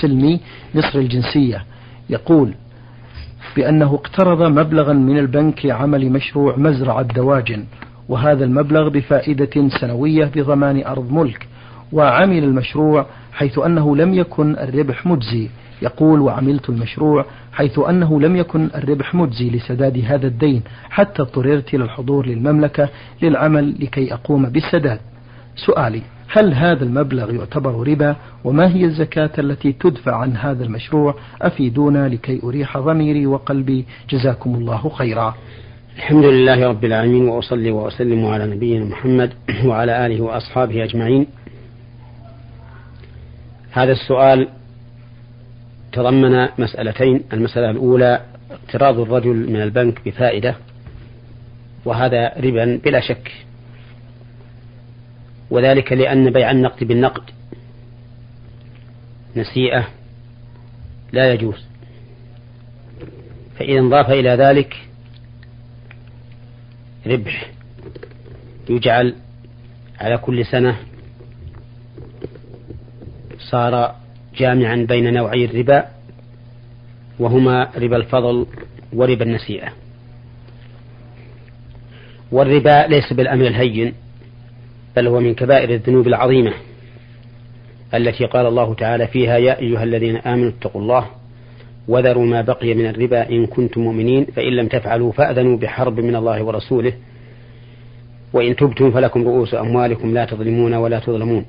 سلمي مصر الجنسية يقول بأنه اقترض مبلغا من البنك لعمل مشروع مزرعة دواجن وهذا المبلغ بفائدة سنوية بضمان أرض ملك وعمل المشروع حيث أنه لم يكن الربح مجزي يقول وعملت المشروع حيث أنه لم يكن الربح مجزي لسداد هذا الدين حتى اضطررت إلى الحضور للمملكة للعمل لكي أقوم بالسداد. سؤالي هل هذا المبلغ يعتبر ربا وما هي الزكاة التي تدفع عن هذا المشروع؟ أفيدونا لكي أريح ضميري وقلبي. جزاكم الله خيرا. الحمد لله رب العالمين وأصلي وأسلم على نبينا محمد وعلى آله وأصحابه أجمعين. هذا السؤال تضمن مسألتين. المسألة الأولى اقتراض الرجل من البنك بفائدة وهذا ربا بلا شك. وذلك لأن بيع النقد بالنقد نسيئة لا يجوز. فإذا انضاف إلى ذلك ربح يجعل على كل سنة صار جامعا بين نوعي الربا وهما ربا الفضل وربا النسيئة. والربا ليس بالأمر الهين بل هو من كبائر الذنوب العظيمة التي قال الله تعالى فيها يا أيها الذين آمنوا اتقوا الله وذروا ما بقي من الربا إن كنتم مؤمنين فإن لم تفعلوا فأذنوا بحرب من الله ورسوله وإن تبتم فلكم رؤوس أموالكم لا تظلمون ولا تظلمون.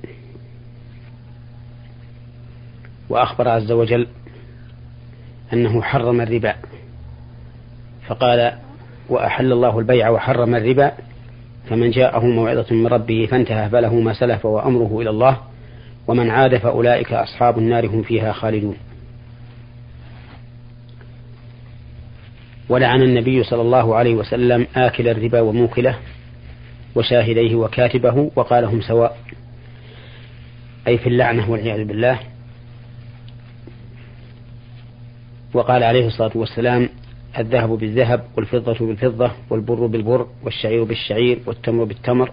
وأخبر عز وجل أنه حرم الربا فقال وأحل الله البيع وحرم الربا فمن جاءه موعظة من ربه فانتهى فله ما سلف وأمره إلى الله ومن عاد فأولئك أصحاب النار هم فيها خالدون. ولعن النبي صلى الله عليه وسلم آكل الربا وموكله وشاهديه وكاتبه وقال هم سواء. أي في اللعنة والعياذ بالله. وقال عليه الصلاة والسلام الذهب بالذهب والفضة بالفضة والبر بالبر والشعير بالشعير والتمر بالتمر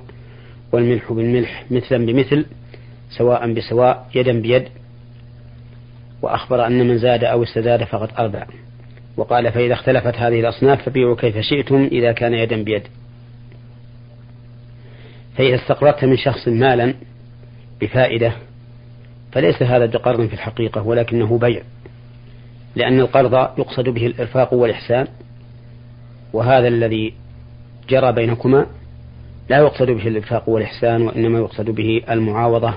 والملح بالملح مثلا بمثل سواء بسواء يدا بيد وأخبر أن من زاد أو استزاد فقد أربع وقال فإذا اختلفت هذه الأصناف فبيعوا كيف شئتم إذا كان يدا بيد فإذا استقرضت من شخص مالا بفائدة فليس هذا بقرض في الحقيقة ولكنه بيع لأن القرض يقصد به الإرفاق والإحسان وهذا الذي جرى بينكما لا يقصد به الإرفاق والإحسان وإنما يقصد به المعاوضة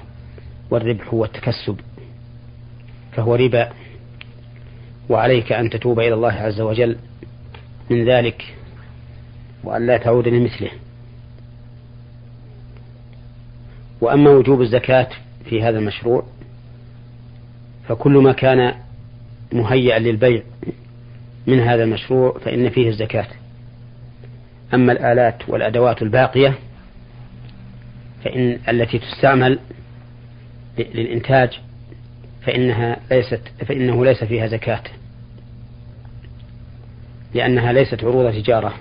والربح والتكسب فهو ربا. وعليك أن تتوب إلى الله عز وجل من ذلك وأن لا تعود لمثله. وأما وجوب الزكاة في هذا المشروع فكل ما كان مهيئا للبيع من هذا المشروع فإن فيه الزكاة. أما الآلات والأدوات الباقية فإن التي تستعمل للإنتاج فإنها ليست فإنه ليس فيها زكاة. لأنها ليست عروض تجارة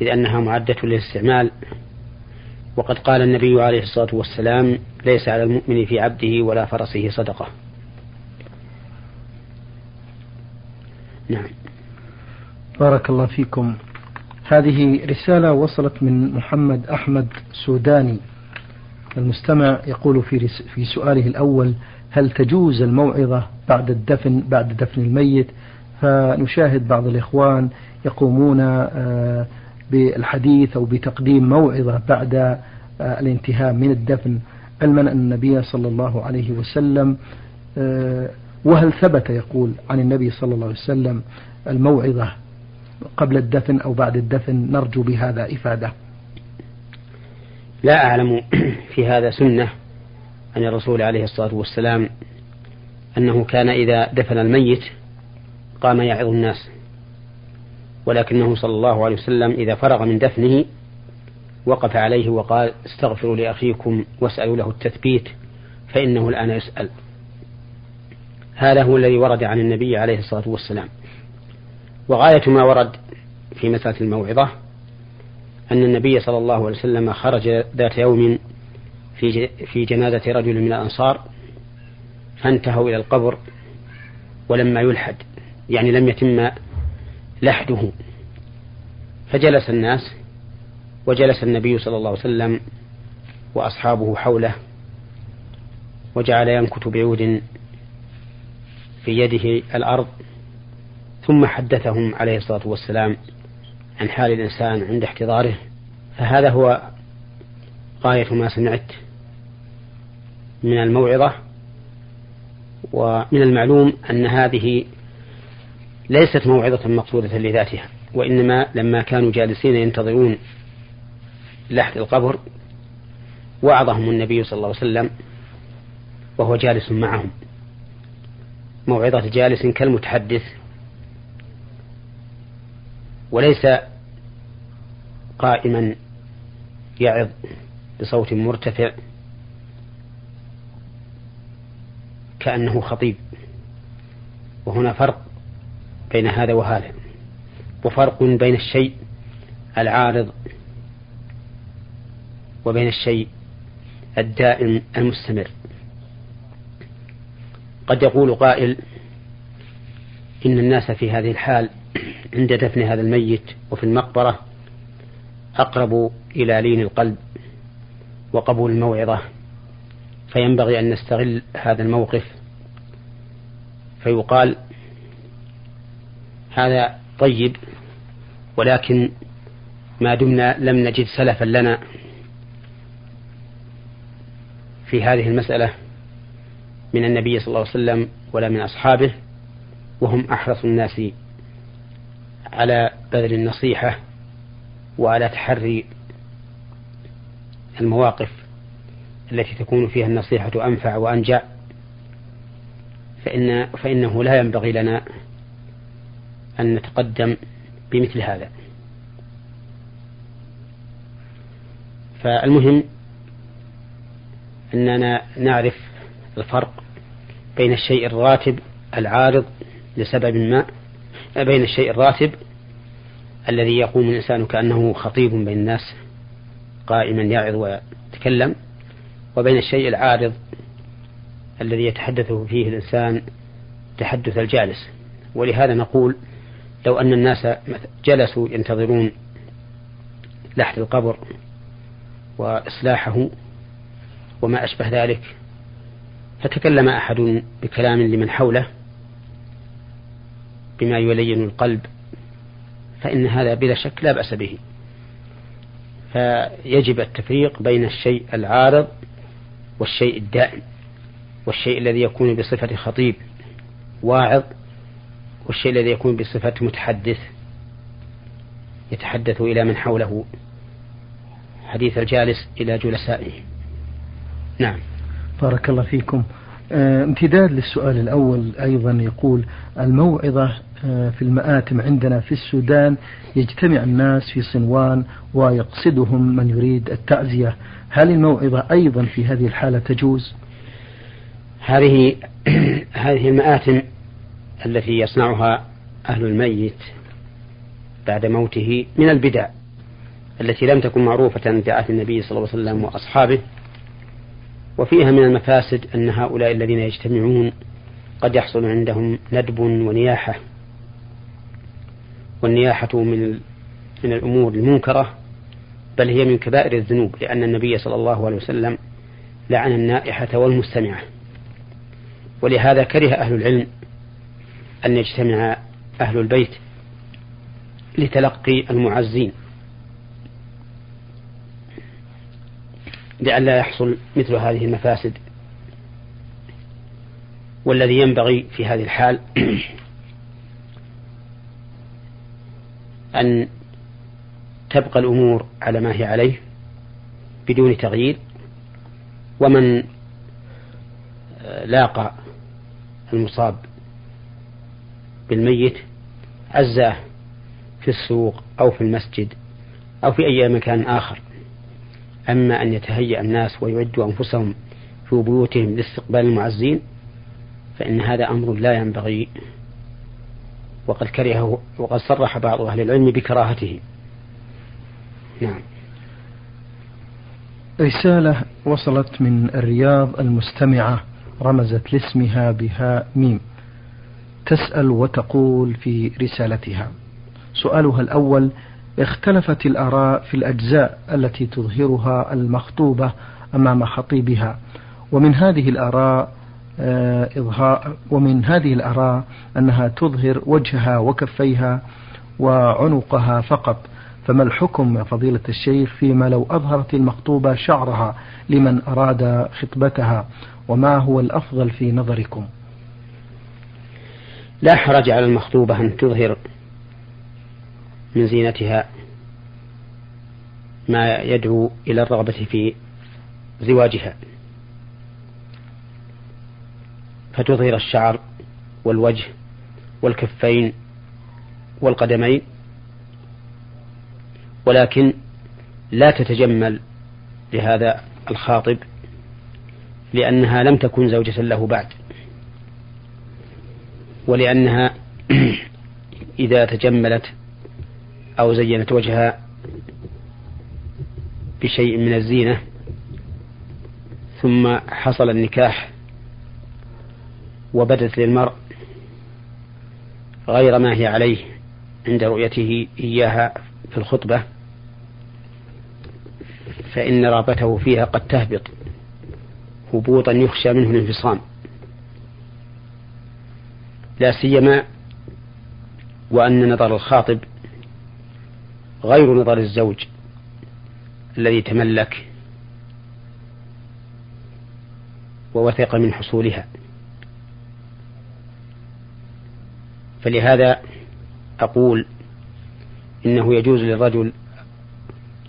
إذ أنها معدة للاستعمال. وقد قال النبي عليه الصلاة والسلام ليس على المؤمن في عبده ولا فرسه صدقة. نعم بارك الله فيكم. هذه رسالة وصلت من محمد أحمد سوداني. المستمع يقول في في سؤاله الأول هل تجوز الموعظة بعد الدفن بعد دفن الميت؟ فنشاهد بعض الإخوان يقومون آه، بالحديث أو بتقديم موعظة بعد آه، الانتهاء من الدفن. علما أن النبي صلى الله عليه وسلم آه، وهل ثبت يقول عن النبي صلى الله عليه وسلم الموعظة قبل الدفن أو بعد الدفن نرجو بهذا إفادة؟ لا أعلم في هذا سنة عن الرسول عليه الصلاة والسلام أنه كان إذا دفن الميت قام يعظ الناس ولكنه صلى الله عليه وسلم إذا فرغ من دفنه وقف عليه وقال استغفروا لأخيكم واسألوا له التثبيت فإنه الآن يسأل. هذا هو الذي ورد عن النبي عليه الصلاة والسلام. وغاية ما ورد في مسألة الموعظة أن النبي صلى الله عليه وسلم خرج ذات يوم في في جنازة رجل من الأنصار فانتهوا إلى القبر ولما يلحد يعني لم يتم لحده. فجلس الناس وجلس النبي صلى الله عليه وسلم وأصحابه حوله وجعل ينكت بعود في يده الأرض ثم حدثهم عليه الصلاة والسلام عن حال الإنسان عند احتضاره. فهذا هو غاية ما سمعت من الموعظة ومن المعلوم أن هذه ليست موعظة مقصودة لذاتها وإنما لما كانوا جالسين ينتظرون لحد القبر وعظهم النبي صلى الله عليه وسلم وهو جالس معهم. موعظة جالس كالمتحدث. وليس قائما يعظ بصوت مرتفع. كأنه خطيب. وهنا فرق بين هذا وهذا. وفرق بين الشيء العارض وبين الشيء الدائم المستمر. قد يقول قائل إن الناس في هذه الحال عند دفن هذا الميت وفي المقبرة أقرب إلى لين القلب وقبول الموعظة فينبغي أن نستغل هذا الموقف. فيقال هذا طيب ولكن ما دمنا لم نجد سلفا لنا في هذه المسألة. من النبي صلى الله عليه وسلم ولا من أصحابه وهم أحرص الناس على بذل النصيحة وعلى تحري المواقف التي تكون فيها النصيحة أنفع وأنجع. فإن فإنه لا ينبغي لنا أن نتقدم بمثل هذا. فالمهم أننا نعرف الفرق بين الشيء الراتب العارض لسبب ما بين الشيء الراتب الذي يقوم الإنسان كأنه خطيب بين الناس قائما يعظ ويتكلم وبين الشيء العارض الذي يتحدث فيه الإنسان تحدث الجالس. ولهذا نقول لو أن الناس جلسوا ينتظرون لحد القبر وإصلاحه وما أشبه ذلك فتكلم أحد بكلام لمن حوله بما يلين القلب فإن هذا بلا شك لا بأس به. فيجب التفريق بين الشيء العارض والشيء الدائم والشيء الذي يكون بصفة خطيب واعظ والشيء الذي يكون بصفة متحدث يتحدث إلى من حوله. حديث الجالس إلى جلسائه. نعم. بارك الله فيكم. آه، امتداد للسؤال الأول أيضا يقول الموعظة آه، في المآتم عندنا في السودان يجتمع الناس في صنوان ويقصدهم من يريد التعزية. هل الموعظة أيضا في هذه الحالة تجوز؟ هذه هذه المآتم التي يصنعها أهل الميت بعد موته من البدع التي لم تكن معروفة عند عهد النبي صلى الله عليه وسلم وأصحابه. وفيها من المفاسد أن هؤلاء الذين يجتمعون قد يحصل عندهم ندب ونياحة. والنياحة من من الأمور المنكرة بل هي من كبائر الذنوب لأن النبي صلى الله عليه وسلم لعن النائحة والمستمعة. ولهذا كره أهل العلم أن يجتمع أهل البيت لتلقي المعزين. لئلا يحصل مثل هذه المفاسد والذي ينبغي في هذه الحال أن تبقى الأمور على ما هي عليه بدون تغيير ومن لاقى المصاب بالميت عزاه في السوق أو في المسجد أو في أي مكان آخر. أما أن يتهيأ الناس ويعدوا أنفسهم في بيوتهم لاستقبال المعزين فإن هذا أمر لا ينبغي. وقد كرهه وقد صرح بعض أهل العلم بكراهته. نعم. رسالة وصلت من الرياض المستمعة رمزت لاسمها بهاء ميم. تسأل وتقول في رسالتها. سؤالها الأول اختلفت الآراء في الأجزاء التي تظهرها المخطوبة أمام خطيبها. ومن هذه الآراء آه، إظهار ومن هذه الآراء أنها تظهر وجهها وكفيها وعنقها فقط. فما الحكم يا فضيلة الشيخ فيما لو أظهرت المخطوبة شعرها لمن أراد خطبتها؟ وما هو الأفضل في نظركم؟ لا حرج على المخطوبة أن تظهر من زينتها ما يدعو إلى الرغبة في زواجها. فتظهر الشعر والوجه والكفين والقدمين ولكن لا تتجمل لهذا الخاطب لأنها لم تكن زوجة له بعد ولأنها إذا تجملت أو زينت وجهها بشيء من الزينة ثم حصل النكاح وبدت للمرء غير ما هي عليه عند رؤيته إياها في الخطبة فإن رغبته فيها قد تهبط هبوطا يخشى منه الانفصام. لا سيما وأن نظر الخاطب غير نظر الزوج الذي تملك ووثق من حصولها. فلهذا أقول إنه يجوز للرجل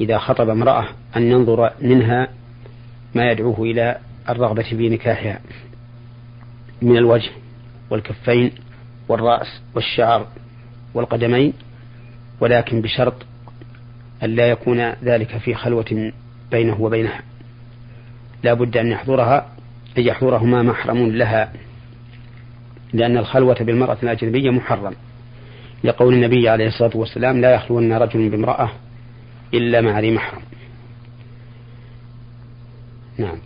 إذا خطب امرأة أن ينظر منها ما يدعوه إلى الرغبة في نكاحها من الوجه والكفين والرأس والشعر والقدمين ولكن بشرط أن لا يكون ذلك في خلوة بينه وبينها. لا بد أن يحضرها أن يحضرهما محرم لها لأن الخلوة بالمرأة الأجنبية محرم. لقول النبي عليه الصلاة والسلام لا يخلون رجل بامرأة إلا مع ذي محرم. نعم.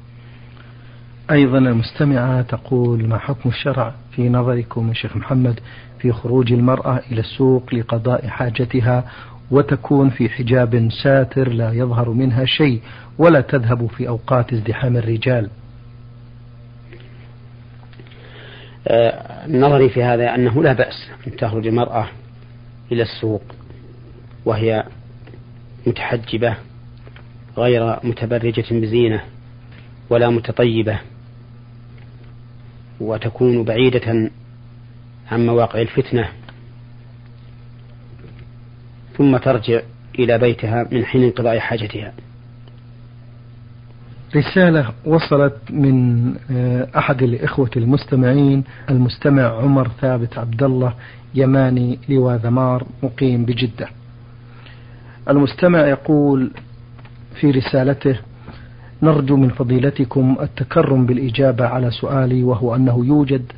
أيضا المستمعة تقول ما حكم الشرع في نظركم يا شيخ محمد في خروج المرأة إلى السوق لقضاء حاجتها وتكون في حجاب ساتر لا يظهر منها شيء ولا تذهب في أوقات ازدحام الرجال. آه، نظري في هذا أنه لا بأس أن تخرج المرأة إلى السوق وهي متحجبة غير متبرجة بزينة ولا متطيبة وتكون بعيدة عن مواقع الفتنة. ثم ترجع إلى بيتها من حين انقضاء حاجتها. رسالة وصلت من آه، أحد الإخوة المستمعين المستمع عمر ثابت عبد الله يماني لواء ذمار مقيم بجدة. المستمع يقول في رسالته نرجو من فضيلتكم التكرم بالإجابة على سؤالي وهو أنه يوجد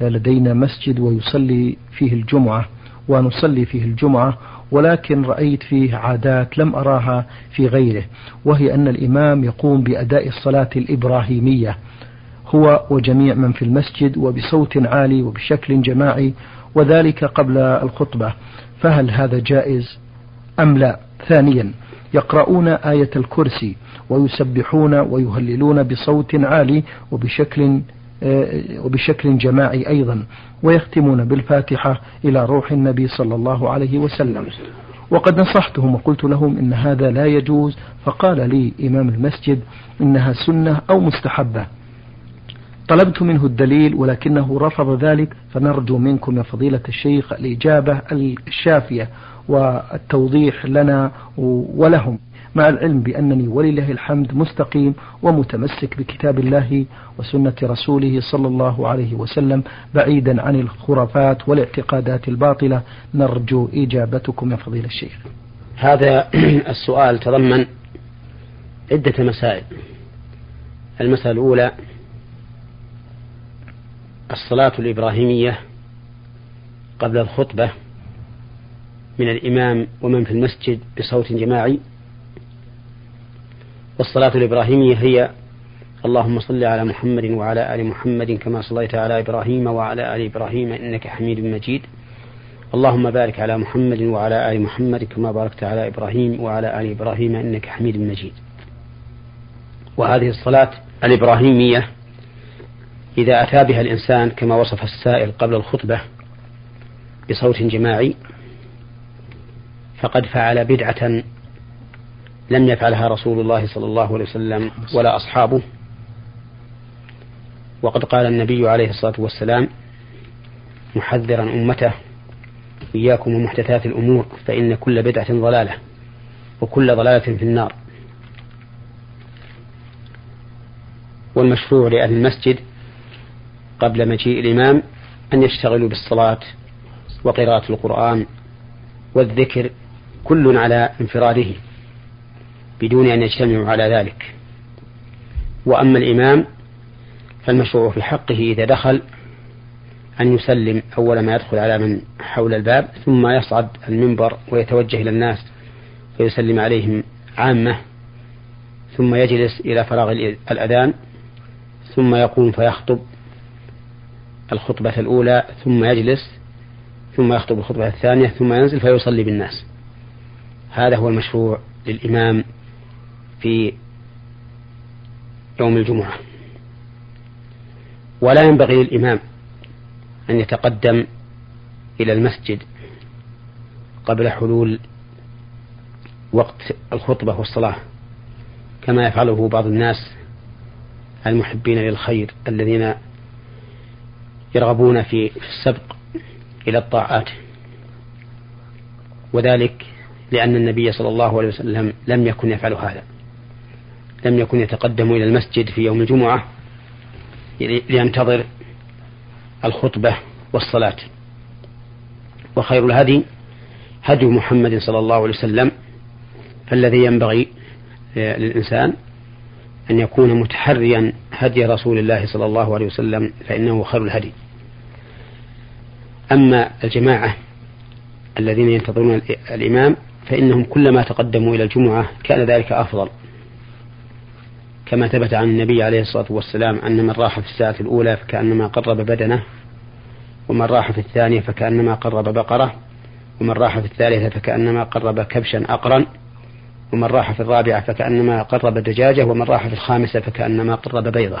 لدينا مسجد ويصلي فيه الجمعة ونصلي فيه الجمعة ولكن رأيت فيه عادات لم أراها في غيره وهي أن الإمام يقوم بأداء الصلاة الإبراهيمية هو وجميع من في المسجد وبصوت عالي وبشكل جماعي وذلك قبل الخطبة. فهل هذا جائز أم لا؟ ثانيا يقرؤون آية الكرسي ويسبحون ويهللون بصوت عالي وبشكل وبشكل جماعي أيضا ويختمون بالفاتحة إلى روح النبي صلى الله عليه وسلم. وقد نصحتهم وقلت لهم إن هذا لا يجوز فقال لي إمام المسجد إنها سنة أو مستحبة. طلبت منه الدليل ولكنه رفض ذلك فنرجو منكم يا فضيلة الشيخ الإجابة الشافية والتوضيح لنا ولهم. مع العلم بأنني ولله الحمد مستقيم ومتمسك بكتاب الله وسنة رسوله صلى الله عليه وسلم بعيدا عن الخرافات والاعتقادات الباطلة. نرجو إجابتكم يا فضيلة الشيخ. هذا السؤال تضمن عدة مسائل. المسألة الأولى الصلاة الإبراهيمية قبل الخطبة من الإمام ومن في المسجد بصوت جماعي. والصلاة الإبراهيمية هي اللهم صل على محمد وعلى آل محمد كما صليت على إبراهيم وعلى آل إبراهيم إنك حميد مجيد. اللهم بارك على محمد وعلى آل محمد كما باركت على إبراهيم وعلى آل إبراهيم إنك حميد مجيد. وهذه الصلاة الإبراهيمية إذا أتى بها الإنسان كما وصف السائل قبل الخطبة بصوت جماعي فقد فعل بدعة لم يفعلها رسول الله صلى الله عليه وسلم ولا أصحابه. وقد قال النبي عليه الصلاة والسلام محذرا أمته إياكم ومحدثات الأمور فإن كل بدعة ضلالة وكل ضلالة في النار. والمشروع لأهل المسجد قبل مجيء الإمام أن يشتغلوا بالصلاة وقراءة القرآن والذكر كل على انفراده. بدون أن يجتمعوا على ذلك. وأما الإمام فالمشروع في حقه إذا دخل أن يسلم أول ما يدخل على من حول الباب ثم يصعد المنبر ويتوجه إلى الناس فيسلم عليهم عامة ثم يجلس إلى فراغ الأذان ثم يقوم فيخطب الخطبة الأولى ثم يجلس ثم يخطب الخطبة الثانية ثم ينزل فيصلي بالناس. هذا هو المشروع للإمام في يوم الجمعة. ولا ينبغي للإمام أن يتقدم إلى المسجد قبل حلول وقت الخطبة والصلاة كما يفعله بعض الناس المحبين للخير الذين يرغبون في السبق إلى الطاعات. وذلك لأن النبي صلى الله عليه وسلم لم يكن يفعل هذا. لم يكن يتقدم إلى المسجد في يوم الجمعة لينتظر الخطبة والصلاة. وخير الهدي هدي محمد صلى الله عليه وسلم فالذي ينبغي للإنسان أن يكون متحريا هدي رسول الله صلى الله عليه وسلم فإنه خير الهدي. أما الجماعة الذين ينتظرون الإمام فإنهم كلما تقدموا إلى الجمعة كان ذلك أفضل. كما ثبت عن النبي عليه الصلاة والسلام أن من راح في الساعة الأولى فكأنما قرب بدنه ومن راح في الثانية فكأنما قرب بقرة ومن راح في الثالثة فكأنما قرب كبشا أقرا ومن راح في الرابعة فكأنما قرب دجاجة ومن راح في الخامسة فكأنما قرب بيضة.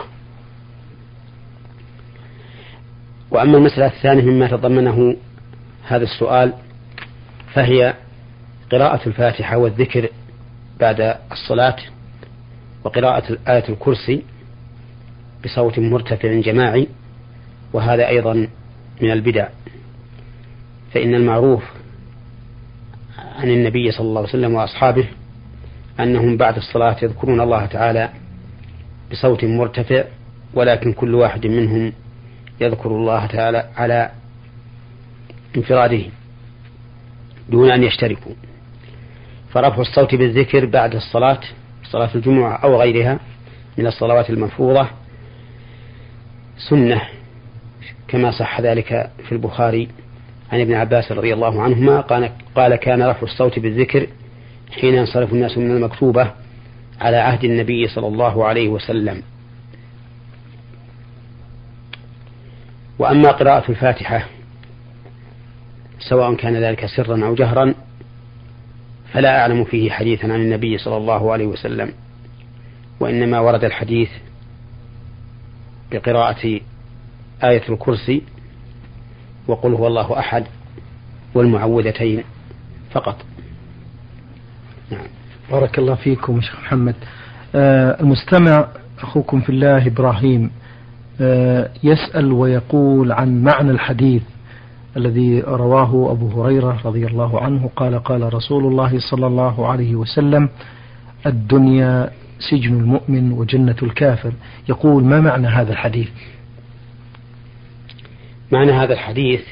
وأما المسألة الثانية مما تضمنه هذا السؤال فهي قراءة الفاتحة والذكر بعد الصلاة. وقراءة آية الكرسي بصوت مرتفع جماعي وهذا أيضا من البدع. فإن المعروف عن النبي صلى الله عليه وسلم وأصحابه أنهم بعد الصلاة يذكرون الله تعالى بصوت مرتفع ولكن كل واحد منهم يذكر الله تعالى على انفراده دون أن يشتركوا. فرفع الصوت بالذكر بعد الصلاة صلاة الجمعة أو غيرها من الصلوات المفروضة سنة كما صح ذلك في البخاري عن ابن عباس رضي الله عنهما قال, قال كان رفع الصوت بالذكر حين ينصرف الناس من المكتوبة على عهد النبي صلى الله عليه وسلم. وأما قراءة الفاتحة سواء كان ذلك سرا أو جهرا فلا أعلم فيه حديثا عن النبي صلى الله عليه وسلم وإنما ورد الحديث بقراءة آية الكرسي وقل هو الله أحد والمعوذتين فقط. نعم. بارك الله فيكم شيخ محمد. آه المستمع أخوكم في الله إبراهيم آه يسأل ويقول عن معنى الحديث. الذي رواه أبو هريرة رضي الله عنه قال قال رسول الله صلى الله عليه وسلم الدنيا سجن المؤمن وجنة الكافر. يقول ما معنى هذا الحديث؟ معنى هذا الحديث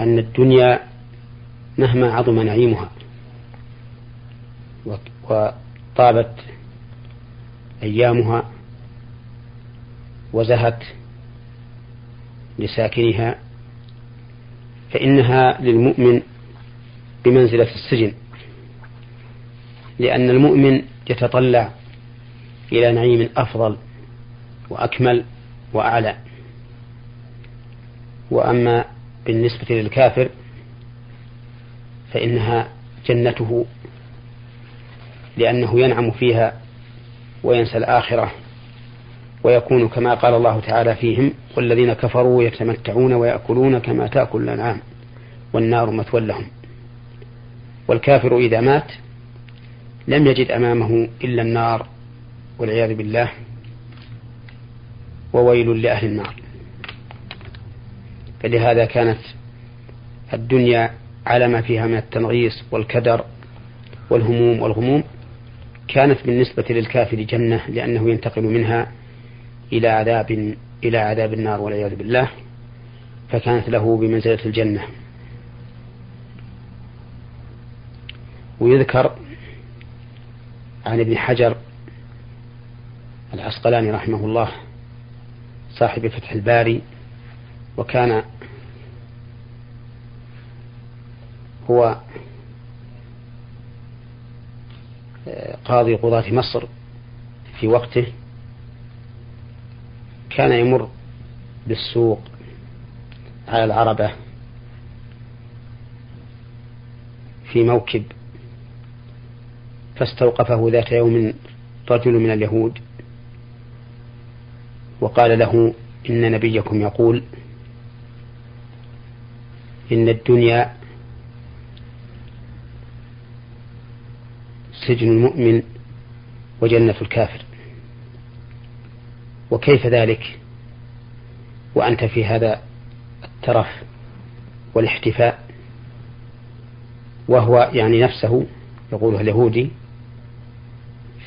أن الدنيا مهما عظم نعيمها وطابت أيامها وزهت لساكنها فإنها للمؤمن بمنزلة السجن لأن المؤمن يتطلع إلى نعيم أفضل وأكمل وأعلى. وأما بالنسبة للكافر فإنها جنته لأنه ينعم فيها وينسى الآخرة. ويكون كما قال الله تعالى فيهم والذين كفروا يتمتعون ويأكلون كما تأكل الأنعام والنار مثوى لهم. والكافر إذا مات لم يجد أمامه إلا النار والعياذ بالله وويل لأهل النار. فلهذا كانت الدنيا على ما فيها من التنغيص والكدر والهموم والغموم كانت بالنسبة للكافر جنة لأنه ينتقل منها إلى عذاب إلى عذاب النار والعياذ بالله فكانت له بمنزلة الجنة. ويذكر عن ابن حجر العسقلاني رحمه الله صاحب فتح الباري وكان هو قاضي قضاة مصر في وقته. كان يمر بالسوق على العربة في موكب فاستوقفه ذات يوم رجل من اليهود وقال له إن نبيكم يقول إن الدنيا سجن المؤمن وجنة الكافر. وكيف ذلك؟ وأنت في هذا الترف والاحتفاء وهو يعني نفسه يقوله اليهودي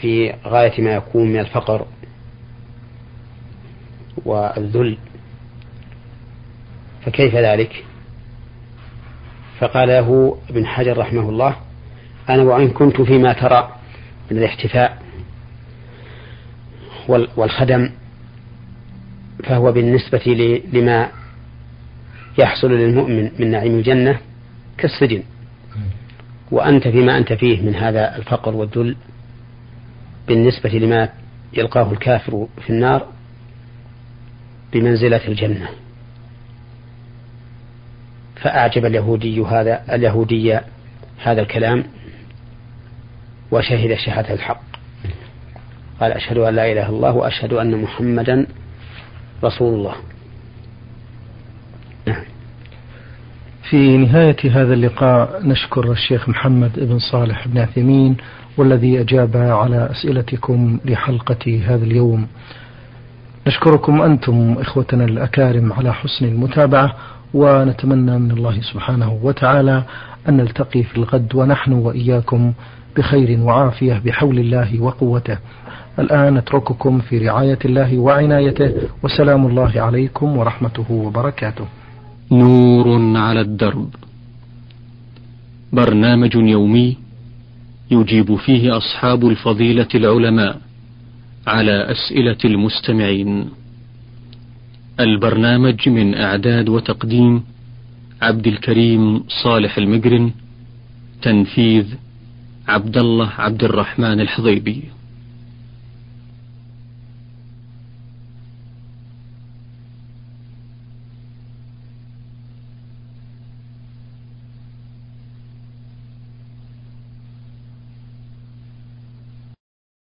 في غاية ما يكون من الفقر والذل. فكيف ذلك؟ فقال له ابن حجر رحمه الله أنا وإن كنت فيما ترى من الاحتفاء والخدم فهو بالنسبة لما يحصل للمؤمن من نعيم الجنة كالسجن. وأنت فيما أنت فيه من هذا الفقر والذل بالنسبة لما يلقاه الكافر في النار بمنزلة الجنة. فأعجب اليهودي هذا اليهودي هذا الكلام وشهد شهادة الحق. قال أشهد أن لا إله إلا الله وأشهد أن محمدا رسول الله. نعم. في نهاية هذا اللقاء نشكر الشيخ محمد بن صالح بن عثيمين والذي أجاب على أسئلتكم لحلقة هذا اليوم. نشكركم أنتم إخوتنا الأكارم على حسن المتابعة ونتمنى من الله سبحانه وتعالى أن نلتقي في الغد ونحن وإياكم بخير وعافية بحول الله وقوته. الآن نترككم في رعاية الله وعنايته. وسلام الله عليكم ورحمته وبركاته. نور على الدرب. برنامج يومي يجيب فيه أصحاب الفضيلة العلماء على أسئلة المستمعين. البرنامج من إعداد وتقديم عبد الكريم صالح المقرن تنفيذ عبد الله عبد الرحمن الحضيبي.